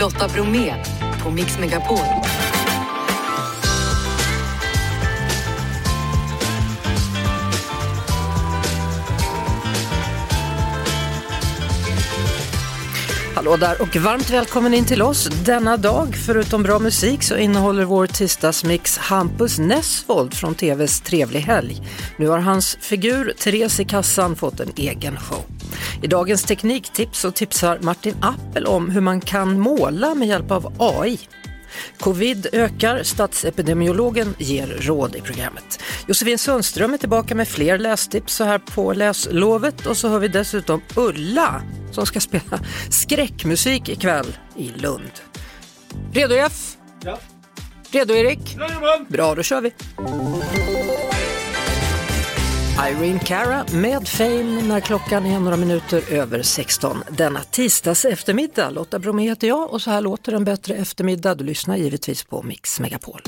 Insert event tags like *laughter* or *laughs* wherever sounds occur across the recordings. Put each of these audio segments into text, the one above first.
Lotta Bromé på Mix Megapol. Hallå där och varmt välkommen in till oss. Denna dag, förutom bra musik, så innehåller vår tisdagsmix Hampus Nessvold från TVs Trevlig helg. Nu har hans figur Therese i kassan fått en egen show. I dagens tekniktips så tipsar Martin Appel om hur man kan måla med hjälp av AI. Covid ökar, statsepidemiologen ger råd i programmet. Josefin Sundström är tillbaka med fler lästips så här på läslovet och så hör vi dessutom Ulla som ska spela skräckmusik ikväll i Lund. Redo Jeff? Ja. Redo Erik? Jajamän! Bra, då kör vi! Irene Cara med Fame när klockan är några minuter över 16 denna tisdags eftermiddag. Lotta Bromé heter jag och så här låter en bättre eftermiddag. Du lyssnar givetvis på Mix Megapol.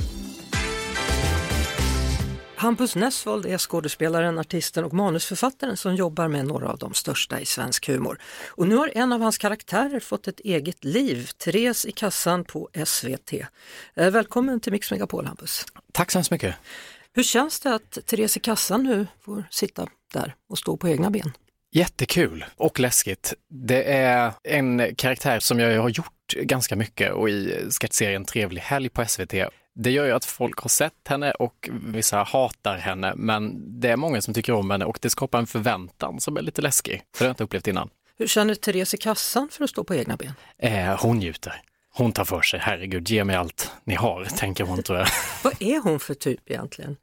Hampus Nessvold är skådespelaren, artisten och manusförfattaren som jobbar med några av de största i svensk humor. Och nu har en av hans karaktärer fått ett eget liv, Therese i kassan på SVT. Eh, välkommen till Mix Megapol Hampus. Tack så hemskt mycket. Hur känns det att Therese kassan nu får sitta där och stå på egna ben? Jättekul och läskigt. Det är en karaktär som jag har gjort ganska mycket och i sketchserien Trevlig helg på SVT. Det gör ju att folk har sett henne och vissa hatar henne, men det är många som tycker om henne och det skapar en förväntan som är lite läskig, för det har jag inte upplevt innan. Hur känner Therese kassan för att stå på egna ben? Eh, hon njuter. Hon tar för sig, herregud, ge mig allt ni har, *laughs* tänker hon tror jag. Vad är hon för typ egentligen?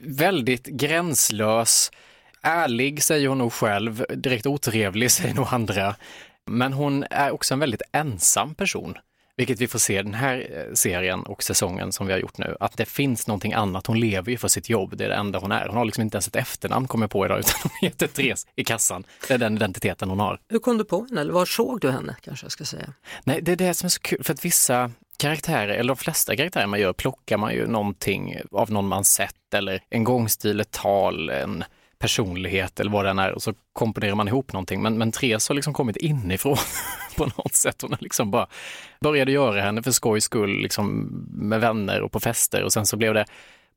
Väldigt gränslös, ärlig säger hon nog själv, direkt otrevlig *laughs* säger nog andra. Men hon är också en väldigt ensam person. Vilket vi får se den här eh, serien och säsongen som vi har gjort nu, att det finns någonting annat. Hon lever ju för sitt jobb, det är det enda hon är. Hon har liksom inte ens ett efternamn kommer jag på idag, *laughs* utan hon heter Therese i kassan. Det är den identiteten hon har. Hur kom du på henne, eller var såg du henne kanske jag ska säga? Nej, det är det som är så kul, för att vissa karaktärer, eller de flesta karaktärer man gör, plockar man ju någonting av någon man sett eller en gångstil, ett tal, en personlighet eller vad det än är och så komponerar man ihop någonting. Men, men Therese har liksom kommit inifrån *laughs* på något sätt. Hon har liksom bara började göra henne för skojs skull, liksom med vänner och på fester och sen så blev det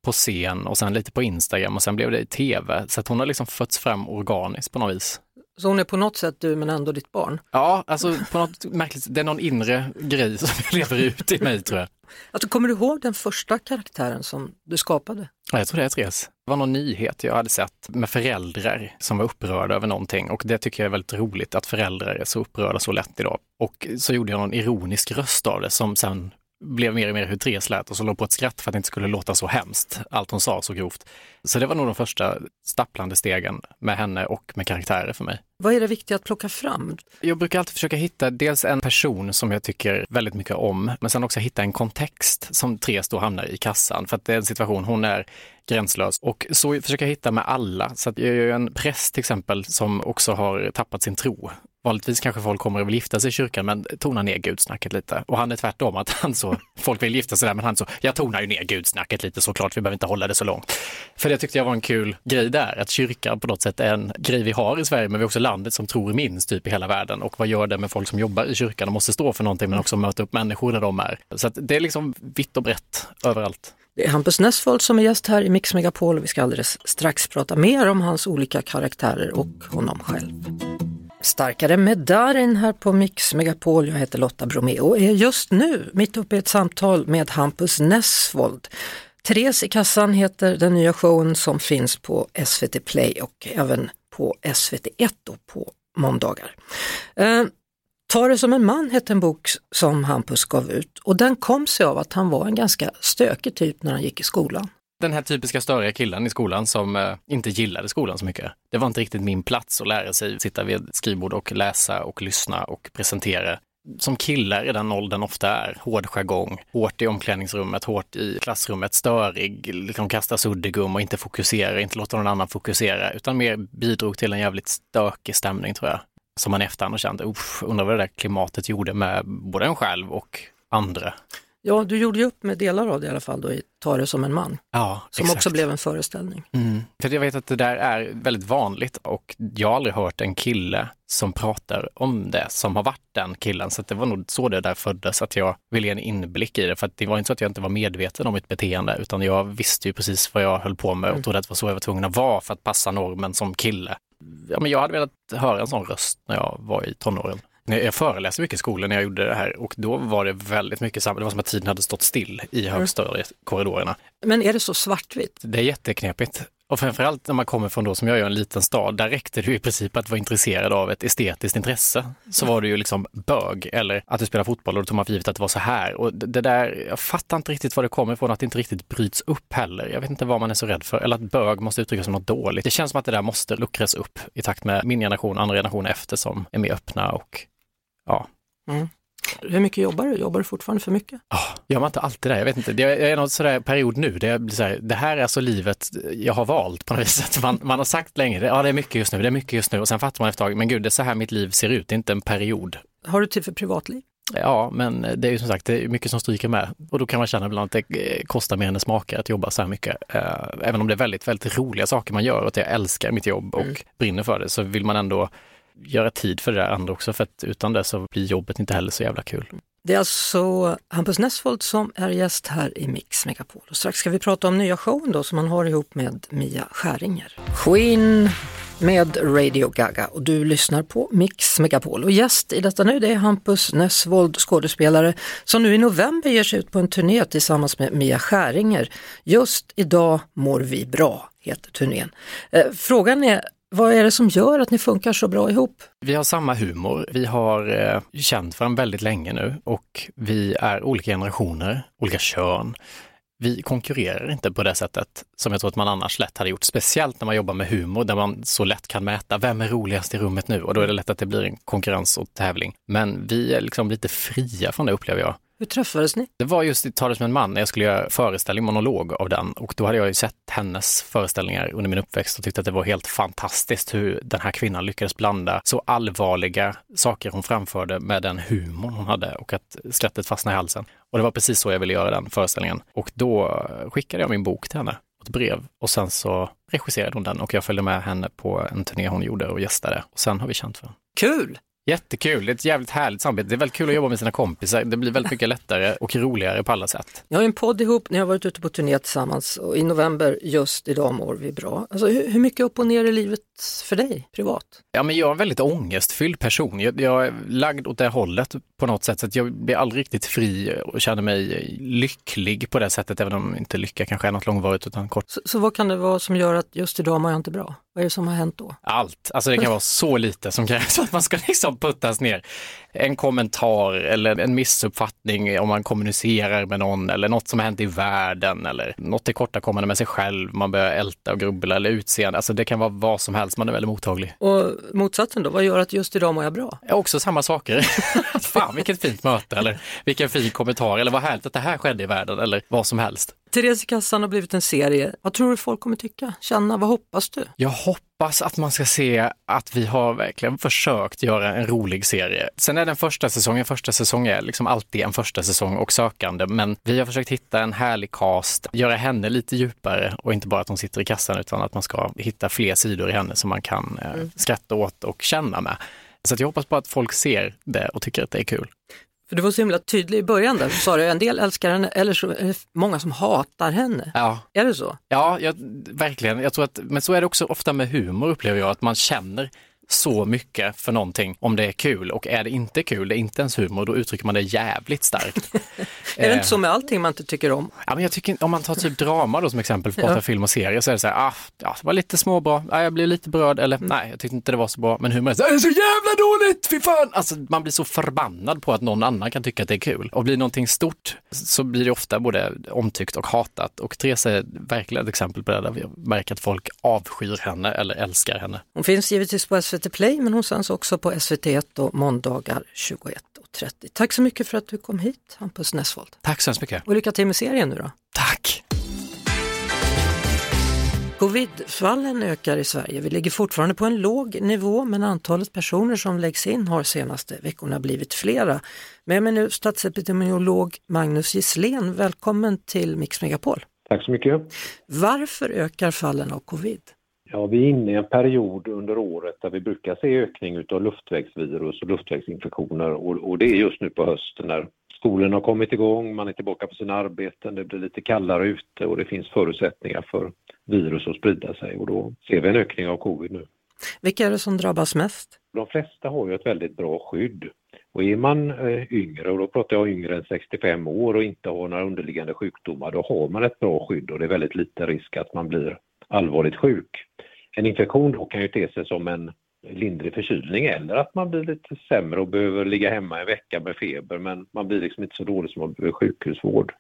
på scen och sen lite på Instagram och sen blev det i tv. Så att hon har liksom fötts fram organiskt på något vis. Så hon är på något sätt du men ändå ditt barn? Ja, alltså på något *laughs* märkligt, det är någon inre grej som *laughs* lever ut i mig tror jag. Alltså, kommer du ihåg den första karaktären som du skapade? Ja, jag tror det är Therese. Det var någon nyhet jag hade sett med föräldrar som var upprörda över någonting och det tycker jag är väldigt roligt att föräldrar är så upprörda så lätt idag. Och så gjorde jag någon ironisk röst av det som sen blev mer och mer hur Therese lät och så låg på ett skratt för att det inte skulle låta så hemskt, allt hon sa så grovt. Så det var nog de första stapplande stegen med henne och med karaktärer för mig. Vad är det viktiga att plocka fram? Jag brukar alltid försöka hitta dels en person som jag tycker väldigt mycket om, men sen också hitta en kontext som Therese då hamnar i kassan. För att det är en situation, hon är gränslös. Och så försöker jag hitta med alla. Så att jag är en präst till exempel som också har tappat sin tro. Vanligtvis kanske folk kommer och vill gifta sig i kyrkan men tonar ner gudsnacket lite. Och han är tvärtom, att han så, *laughs* folk vill gifta sig där men han så, jag tonar ju ner gudsnacket lite såklart, vi behöver inte hålla det så långt. För det tyckte jag var en kul grej där, att kyrkan på något sätt är en grej vi har i Sverige men vi är också landet som tror minst typ i hela världen. Och vad gör det med folk som jobbar i kyrkan och måste stå för någonting men också möta upp människor där de är. Så att det är liksom vitt och brett överallt. Det är Hampus Nessvold som är gäst här i Mix Megapol. Vi ska alldeles strax prata mer om hans olika karaktärer och honom själv. Starkare med Darin här på Mix Megapol. Jag heter Lotta Bromé och är just nu mitt uppe i ett samtal med Hampus Nessvold. Therese i kassan heter den nya showen som finns på SVT Play och även på SVT1 på måndagar. Eh, Ta det som en man hette en bok som Hampus gav ut och den kom sig av att han var en ganska stökig typ när han gick i skolan. Den här typiska störiga killen i skolan som eh, inte gillade skolan så mycket. Det var inte riktigt min plats att lära sig sitta vid skrivbord och läsa och lyssna och presentera. Som killar i den åldern ofta är, hård jargong, hårt i omklädningsrummet, hårt i klassrummet, störig, liksom kasta suddgum och inte fokusera, inte låta någon annan fokusera, utan mer bidrog till en jävligt stökig stämning tror jag som man i efterhand har känt, undrar vad det där klimatet gjorde med både en själv och andra. Ja, du gjorde ju upp med delar av det i alla fall då i Ta det som en man, Ja, som exakt. också blev en föreställning. Mm. För jag vet att det där är väldigt vanligt och jag har aldrig hört en kille som pratar om det som har varit den killen. Så det var nog så det där föddes, att jag ville ge en inblick i det. För det var inte så att jag inte var medveten om mitt beteende, utan jag visste ju precis vad jag höll på med och trodde att det var så jag var tvungen att vara för att passa normen som kille. Ja, men jag hade velat höra en sån röst när jag var i tonåren. Jag föreläste mycket i skolan när jag gjorde det här och då var det väldigt mycket samma. Det var som att tiden hade stått still i högstadiekorridorerna. Men är det så svartvitt? Det är jätteknepigt. Och framförallt när man kommer från då, som jag gör, en liten stad, där räckte det ju i princip att vara intresserad av ett estetiskt intresse. Så var det ju liksom bög eller att du spelar fotboll och då tog man för givet att det var så här. Och det där, jag fattar inte riktigt var det kommer ifrån, att det inte riktigt bryts upp heller. Jag vet inte vad man är så rädd för, eller att bög måste uttryckas som något dåligt. Det känns som att det där måste luckras upp i takt med min generation andra generationer efter som är mer öppna och ja, Hur mycket jobbar du? Jobbar du fortfarande för mycket? Oh, gör man inte alltid det? Jag vet inte. Det är någon sådär period nu där jag blir så här, det här är alltså livet jag har valt på något *laughs* vis. Man, man har sagt länge, ja det är mycket just nu, det är mycket just nu och sen fattar man efter ett tag, men gud det är så här mitt liv ser ut, det är inte en period. Har du tid för privatliv? Ja, men det är ju som sagt, det är mycket som stryker med och då kan man känna ibland att det eh, kostar mer än det smakar att jobba så här mycket. Eh, Även om det är väldigt, väldigt roliga saker man gör och att jag älskar mitt jobb och brinner för det så vill man ändå göra tid för det där andra också för att utan det så blir jobbet inte heller så jävla kul. Det är alltså Hampus Nessvold som är gäst här i Mix Megapol. Och strax ska vi prata om nya showen då som han har ihop med Mia Skäringer. Queen med Radio Gaga och du lyssnar på Mix Megapol. Och gäst i detta nu det är Hampus Nessvold, skådespelare, som nu i november ger sig ut på en turné tillsammans med Mia Skäringer. Just idag mår vi bra, heter turnén. Eh, frågan är, vad är det som gör att ni funkar så bra ihop? Vi har samma humor. Vi har eh, känt varandra väldigt länge nu och vi är olika generationer, olika kön. Vi konkurrerar inte på det sättet som jag tror att man annars lätt hade gjort, speciellt när man jobbar med humor där man så lätt kan mäta vem är roligast i rummet nu och då är det lätt att det blir en konkurrens och tävling. Men vi är liksom lite fria från det upplever jag. Hur träffades ni? Det var just i Talet som en man när jag skulle göra föreställning, monolog av den och då hade jag ju sett hennes föreställningar under min uppväxt och tyckte att det var helt fantastiskt hur den här kvinnan lyckades blanda så allvarliga saker hon framförde med den humorn hon hade och att skrattet fastnade i halsen. Och det var precis så jag ville göra den föreställningen. Och då skickade jag min bok till henne, ett brev och sen så regisserade hon den och jag följde med henne på en turné hon gjorde och gästade och sen har vi känt varandra. Kul! Jättekul, det är ett jävligt härligt samarbete. Det är väldigt kul att jobba med sina kompisar. Det blir väldigt mycket *laughs* lättare och roligare på alla sätt. Ni har ju en podd ihop, ni har varit ute på turné tillsammans och i november, just idag mår vi bra. Alltså, hur, hur mycket upp och ner i livet för dig privat? Ja, men jag är en väldigt ångestfylld person. Jag, jag är lagd åt det hållet på något sätt, så att jag blir aldrig riktigt fri och känner mig lycklig på det sättet, även om inte lycka kanske är något långvarigt utan kort. Så, så vad kan det vara som gör att just idag mår jag inte bra? Vad är det som har hänt då? Allt, alltså det kan vara så lite som krävs för att man ska liksom puttas ner. En kommentar eller en missuppfattning om man kommunicerar med någon eller något som har hänt i världen eller något tillkortakommande med sig själv, man börjar älta och grubbla eller utseende. Alltså det kan vara vad som helst, man är väldigt mottaglig. Och motsatsen då, vad gör att just idag mår jag bra? Ja, också samma saker. *laughs* Fan vilket fint möte eller vilken fin kommentar eller vad härligt att det här skedde i världen eller vad som helst. Therese i kassan har blivit en serie. Vad tror du folk kommer tycka? Känna? Vad hoppas du? Jag hoppas att man ska se att vi har verkligen försökt göra en rolig serie. Sen är den första säsongen, första säsong är liksom alltid en första säsong och sökande, men vi har försökt hitta en härlig cast, göra henne lite djupare och inte bara att hon sitter i kassan utan att man ska hitta fler sidor i henne som man kan eh, skratta åt och känna med. Så jag hoppas på att folk ser det och tycker att det är kul. För du var så himla tydlig i början där, sa du en del älskar henne eller så är det många som hatar henne. Ja, Är det så? Ja, jag, verkligen. Jag tror att, men så är det också ofta med humor upplever jag, att man känner så mycket för någonting om det är kul och är det inte kul, det är inte ens humor, då uttrycker man det jävligt starkt. *laughs* Är det Eh, inte så med allting man inte tycker om? Ja, men jag tycker, om man tar typ drama då som exempel, för att prata Ja. film och serier, så är det så här, ah, ja, det var lite småbra, ah, jag blev lite berörd, eller nej, jag tyckte inte det var så bra, men humor är så, det är så jävla dåligt, fy fan! Alltså, man blir så förbannad på att någon annan kan tycka att det är kul. Och blir någonting stort så blir det ofta både omtyckt och hatat. Och Therese är verkligen ett exempel på det, där vi märker att folk avskyr henne eller älskar henne. Hon finns givetvis på SVT Play men hon sänds också på SVT1 och måndagar 21.30. Tack så mycket för att du kom hit Hampus Nessvold. Tack så hemskt mycket. Och lycka till med serien nu då. Tack! Covidfallen ökar i Sverige. Vi ligger fortfarande på en låg nivå men antalet personer som läggs in har senaste veckorna blivit flera. Med mig nu statsepidemiolog Magnus Gisslén. Välkommen till Mix Megapol. Tack så mycket. Varför ökar fallen av covid? Ja, vi är inne i en period under året där vi brukar se ökning av luftvägsvirus och luftvägsinfektioner och, och det är just nu på hösten när skolorna har kommit igång, man är tillbaka på sina arbeten, det blir lite kallare ute och det finns förutsättningar för virus att sprida sig och då ser vi en ökning av covid nu. Vilka är det som drabbas mest? De flesta har ju ett väldigt bra skydd. Och är man eh, yngre, och då pratar jag yngre än 65 år och inte har några underliggande sjukdomar, då har man ett bra skydd och det är väldigt liten risk att man blir allvarligt sjuk. En infektion då kan ju te sig som en lindrig förkylning eller att man blir lite sämre och behöver ligga hemma en vecka med feber men man blir liksom inte så dålig som man behöver sjukhusvård.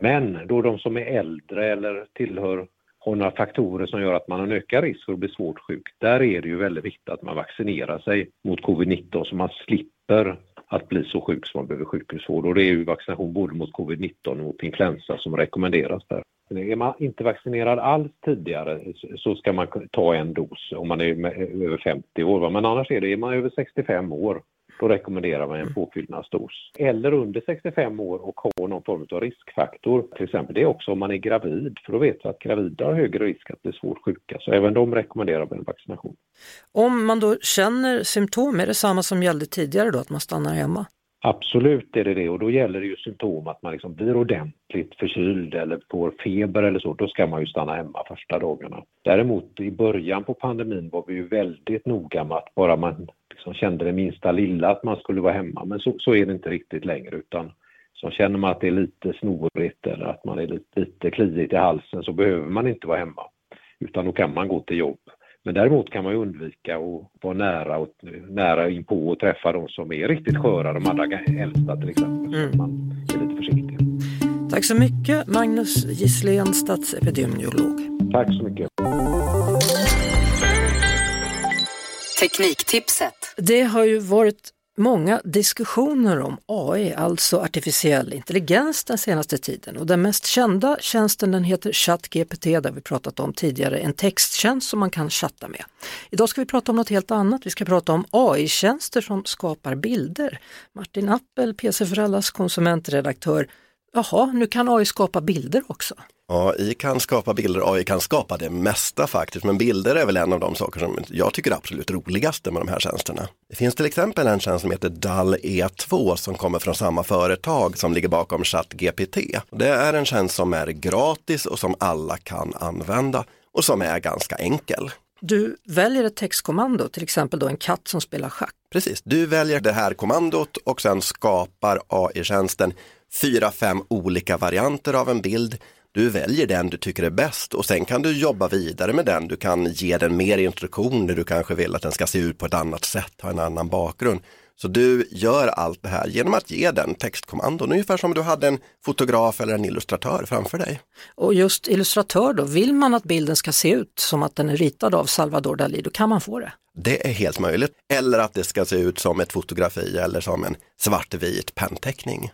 Men då de som är äldre eller tillhör har några faktorer som gör att man har en ökad risk för att bli svårt sjuk, där är det ju väldigt viktigt att man vaccinerar sig mot covid-19 så man slipper att bli så sjuk som man behöver sjukhusvård. Och det är ju vaccination både mot covid-19 och mot influensa som rekommenderas där. Är man inte vaccinerad alls tidigare så ska man ta en dos om man är över 50 år. Men annars är det, är man över 65 år då rekommenderar man en påfyllnadsdos. Eller under 65 år och har någon form av riskfaktor. Till exempel det är också om man är gravid, för då vet vi att gravida har högre risk att bli svårt sjuka. Så även de rekommenderar en vaccination. Om man då känner symptom, är det samma som gällde tidigare då, att man stannar hemma? Absolut är det det och då gäller det ju symptom att man liksom blir ordentligt förkyld eller får feber eller så, då ska man ju stanna hemma första dagarna. Däremot i början på pandemin var vi ju väldigt noga med att bara man liksom kände det minsta lilla att man skulle vara hemma, men så, så är det inte riktigt längre utan så känner man att det är lite snorigt eller att man är lite, lite kliigt i halsen så behöver man inte vara hemma utan då kan man gå till jobb. Men däremot kan man ju undvika att vara nära, och, nära in på och träffa de som är riktigt sköra, de allra äldsta till exempel. Mm. Så man är lite försiktig. Tack så mycket Magnus Gisslén, statsepidemiolog. Tack så mycket. Tekniktipset. Det har ju varit många diskussioner om AI, alltså artificiell intelligens den senaste tiden och den mest kända tjänsten den heter ChatGPT, där vi pratat om tidigare, en texttjänst som man kan chatta med. Idag ska vi prata om något helt annat, vi ska prata om AI-tjänster som skapar bilder. Martin Appel, PC för allas konsumentredaktör, Jaha, nu kan AI skapa bilder också? AI kan skapa bilder, AI kan skapa det mesta faktiskt, men bilder är väl en av de saker som jag tycker är absolut roligaste med de här tjänsterna. Det finns till exempel en tjänst som heter DAL E2 som kommer från samma företag som ligger bakom ChatGPT. Det är en tjänst som är gratis och som alla kan använda och som är ganska enkel. Du väljer ett textkommando, till exempel då en katt som spelar schack. Precis, du väljer det här kommandot och sen skapar AI-tjänsten fyra, fem olika varianter av en bild. Du väljer den du tycker är bäst och sen kan du jobba vidare med den. Du kan ge den mer instruktioner, du kanske vill att den ska se ut på ett annat sätt, ha en annan bakgrund. Så du gör allt det här genom att ge den textkommandon, ungefär som du hade en fotograf eller en illustratör framför dig. Och just illustratör då, vill man att bilden ska se ut som att den är ritad av Salvador Dalí, då kan man få det? Det är helt möjligt. Eller att det ska se ut som ett fotografi eller som en svartvit pennteckning.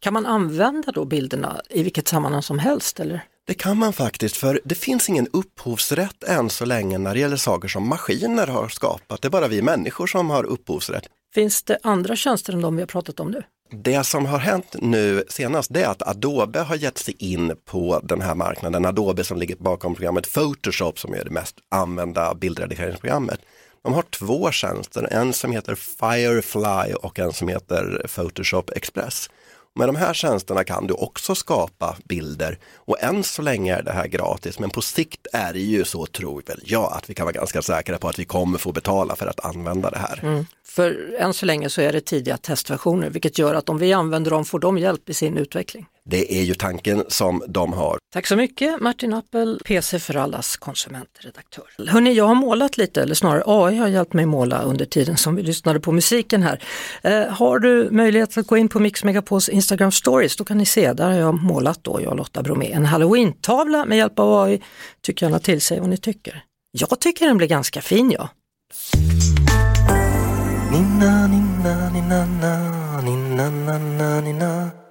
Kan man använda då bilderna i vilket sammanhang som helst eller? Det kan man faktiskt, för det finns ingen upphovsrätt än så länge när det gäller saker som maskiner har skapat. Det är bara vi människor som har upphovsrätt. Finns det andra tjänster än de vi har pratat om nu? Det som har hänt nu senast det är att Adobe har gett sig in på den här marknaden. Adobe som ligger bakom programmet Photoshop som är det mest använda bildredigeringsprogrammet. De har två tjänster, en som heter Firefly och en som heter Photoshop Express. Med de här tjänsterna kan du också skapa bilder och än så länge är det här gratis men på sikt är det ju så tror väl jag att vi kan vara ganska säkra på att vi kommer få betala för att använda det här. Mm. För än så länge så är det tidiga testversioner vilket gör att om vi använder dem får de hjälp i sin utveckling. Det är ju tanken som de har. Tack så mycket Martin Appel, PC för allas konsumentredaktör. Hörni, jag har målat lite, eller snarare AI har hjälpt mig måla under tiden som vi lyssnade på musiken här. Eh, har du möjlighet att gå in på Mix Megapols Instagram stories, då kan ni se, där har jag målat då, jag och Lotta Bromé, en halloween-tavla med hjälp av AI. Tycker gärna till sig vad ni tycker. Jag tycker den blir ganska fin ja.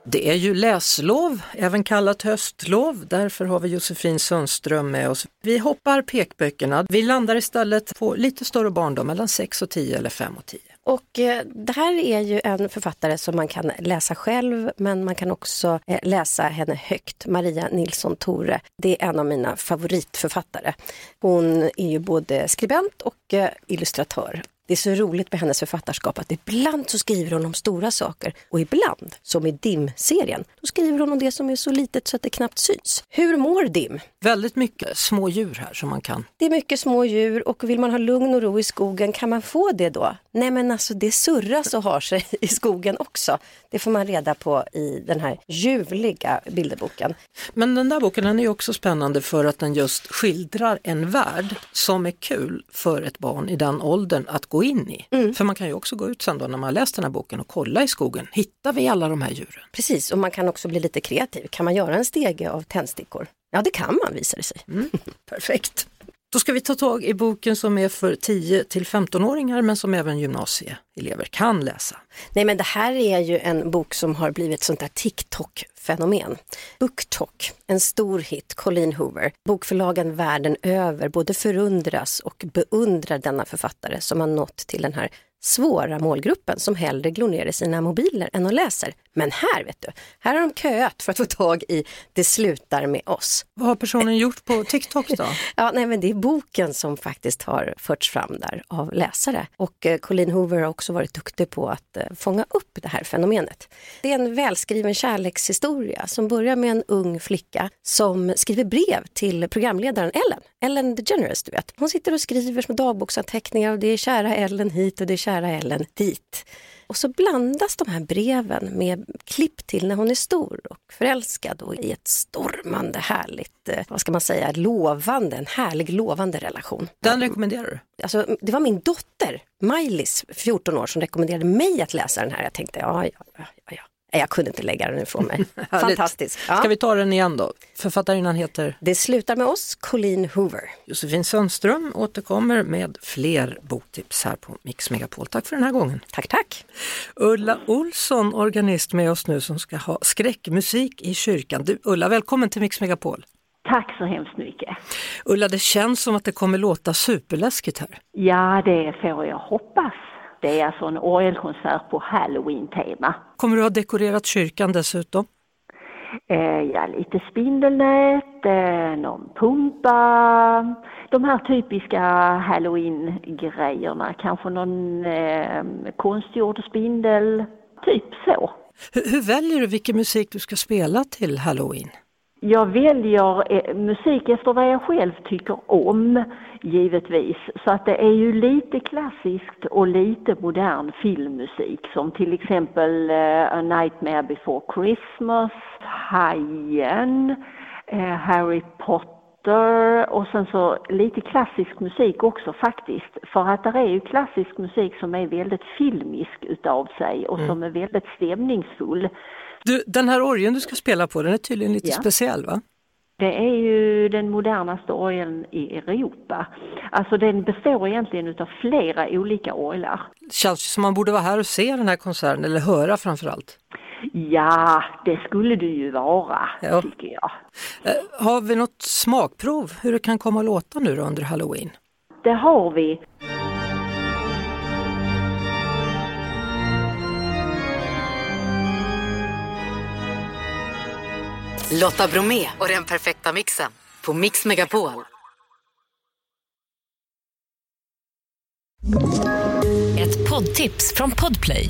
Det är ju läslov, även kallat höstlov. Därför har vi Josefin Sundström med oss. Vi hoppar pekböckerna. Vi landar istället på lite större barn då, mellan 6 och 10 eller 5 och 10. Och eh, det här är ju en författare som man kan läsa själv men man kan också eh, läsa henne högt. Maria Nilsson Tore. Det är en av mina favoritförfattare. Hon är ju både skribent och eh, illustratör. Det är så roligt med hennes författarskap att ibland så skriver hon om stora saker och ibland, som i DIM-serien, då skriver hon om det som är så litet så att det knappt syns. Hur mår DIM? Väldigt mycket små djur här som man kan. Det är mycket små djur och vill man ha lugn och ro i skogen, kan man få det då? Nej men alltså det surras och har sig i skogen också. Det får man reda på i den här ljuvliga bilderboken. Men den där boken den är också spännande för att den just skildrar en värld som är kul för ett barn i den åldern att gå in i. Mm. För man kan ju också gå ut sen då när man läst den här boken och kolla i skogen. Hittar vi alla de här djuren? Precis, och man kan också bli lite kreativ. Kan man göra en stege av tändstickor? Ja, det kan man visar det sig. Mm. *laughs* Perfekt. Då ska vi ta tag i boken som är för 10 till 15-åringar men som även gymnasieelever kan läsa. Nej men det här är ju en bok som har blivit sånt där fenomen. BookTok, en stor hit, Colleen Hoover. Bokförlagen världen över både förundras och beundrar denna författare som har nått till den här svåra målgruppen som hellre glor ner i sina mobiler än att läser. Men här, vet du, här har de köat för att få tag i Det slutar med oss. Vad har personen gjort på TikTok då? *laughs* ja, nej, men det är boken som faktiskt har förts fram där av läsare. Och eh, Colleen Hoover har också varit duktig på att eh, fånga upp det här fenomenet. Det är en välskriven kärlekshistoria som börjar med en ung flicka som skriver brev till programledaren Ellen, Ellen DeGeneres, du vet. Hon sitter och skriver små dagboksanteckningar och det är kära Ellen hit och det är kära Ellen dit. Och så blandas de här breven med klipp till när hon är stor och förälskad och i ett stormande härligt, eh, vad ska man säga, lovande, en härlig lovande relation. Den rekommenderar du? Alltså, det var min dotter, Maj-Lis, 14 år, som rekommenderade mig att läsa den här. Jag tänkte, ja, ja, ja, ja. Jag kunde inte lägga den ifrån mig. *laughs* Fantastisk. Ja. Ska vi ta den igen då? Författarinnan heter? Det slutar med oss, Colleen Hoover. Josefin Sundström återkommer med fler boktips här på Mix Megapol. Tack för den här gången. Tack, tack. Ulla Olsson, organist med oss nu som ska ha skräckmusik i kyrkan. Du, Ulla, välkommen till Mix Megapol. Tack så hemskt mycket. Ulla, det känns som att det kommer låta superläskigt här. Ja, det får jag hoppas. Det är alltså en orgelkonsert på halloween-tema. Kommer du ha dekorerat kyrkan dessutom? Eh, ja, lite spindelnät, eh, någon pumpa, de här typiska halloween-grejerna. Kanske någon eh, konstgjord spindel, typ så. Hur, hur väljer du vilken musik du ska spela till halloween? Jag väljer eh, musik efter vad jag själv tycker om, givetvis. Så att det är ju lite klassiskt och lite modern filmmusik som till exempel eh, A Nightmare Before Christmas, Hajen, eh, Harry Potter och sen så lite klassisk musik också faktiskt. För att det är ju klassisk musik som är väldigt filmisk utav sig och mm. som är väldigt stämningsfull. Du, den här orgeln du ska spela på, den är tydligen lite ja. speciell va? Det är ju den modernaste orgeln i Europa. Alltså den består egentligen av flera olika orglar. Känns som man borde vara här och se den här konserten, eller höra framförallt. Ja, det skulle du ju vara, ja. tycker jag. Eh, har vi något smakprov hur det kan komma att låta nu under halloween? Det har vi. Lotta Bromé och den perfekta mixen på Mix Megapol. Ett poddtips från Podplay.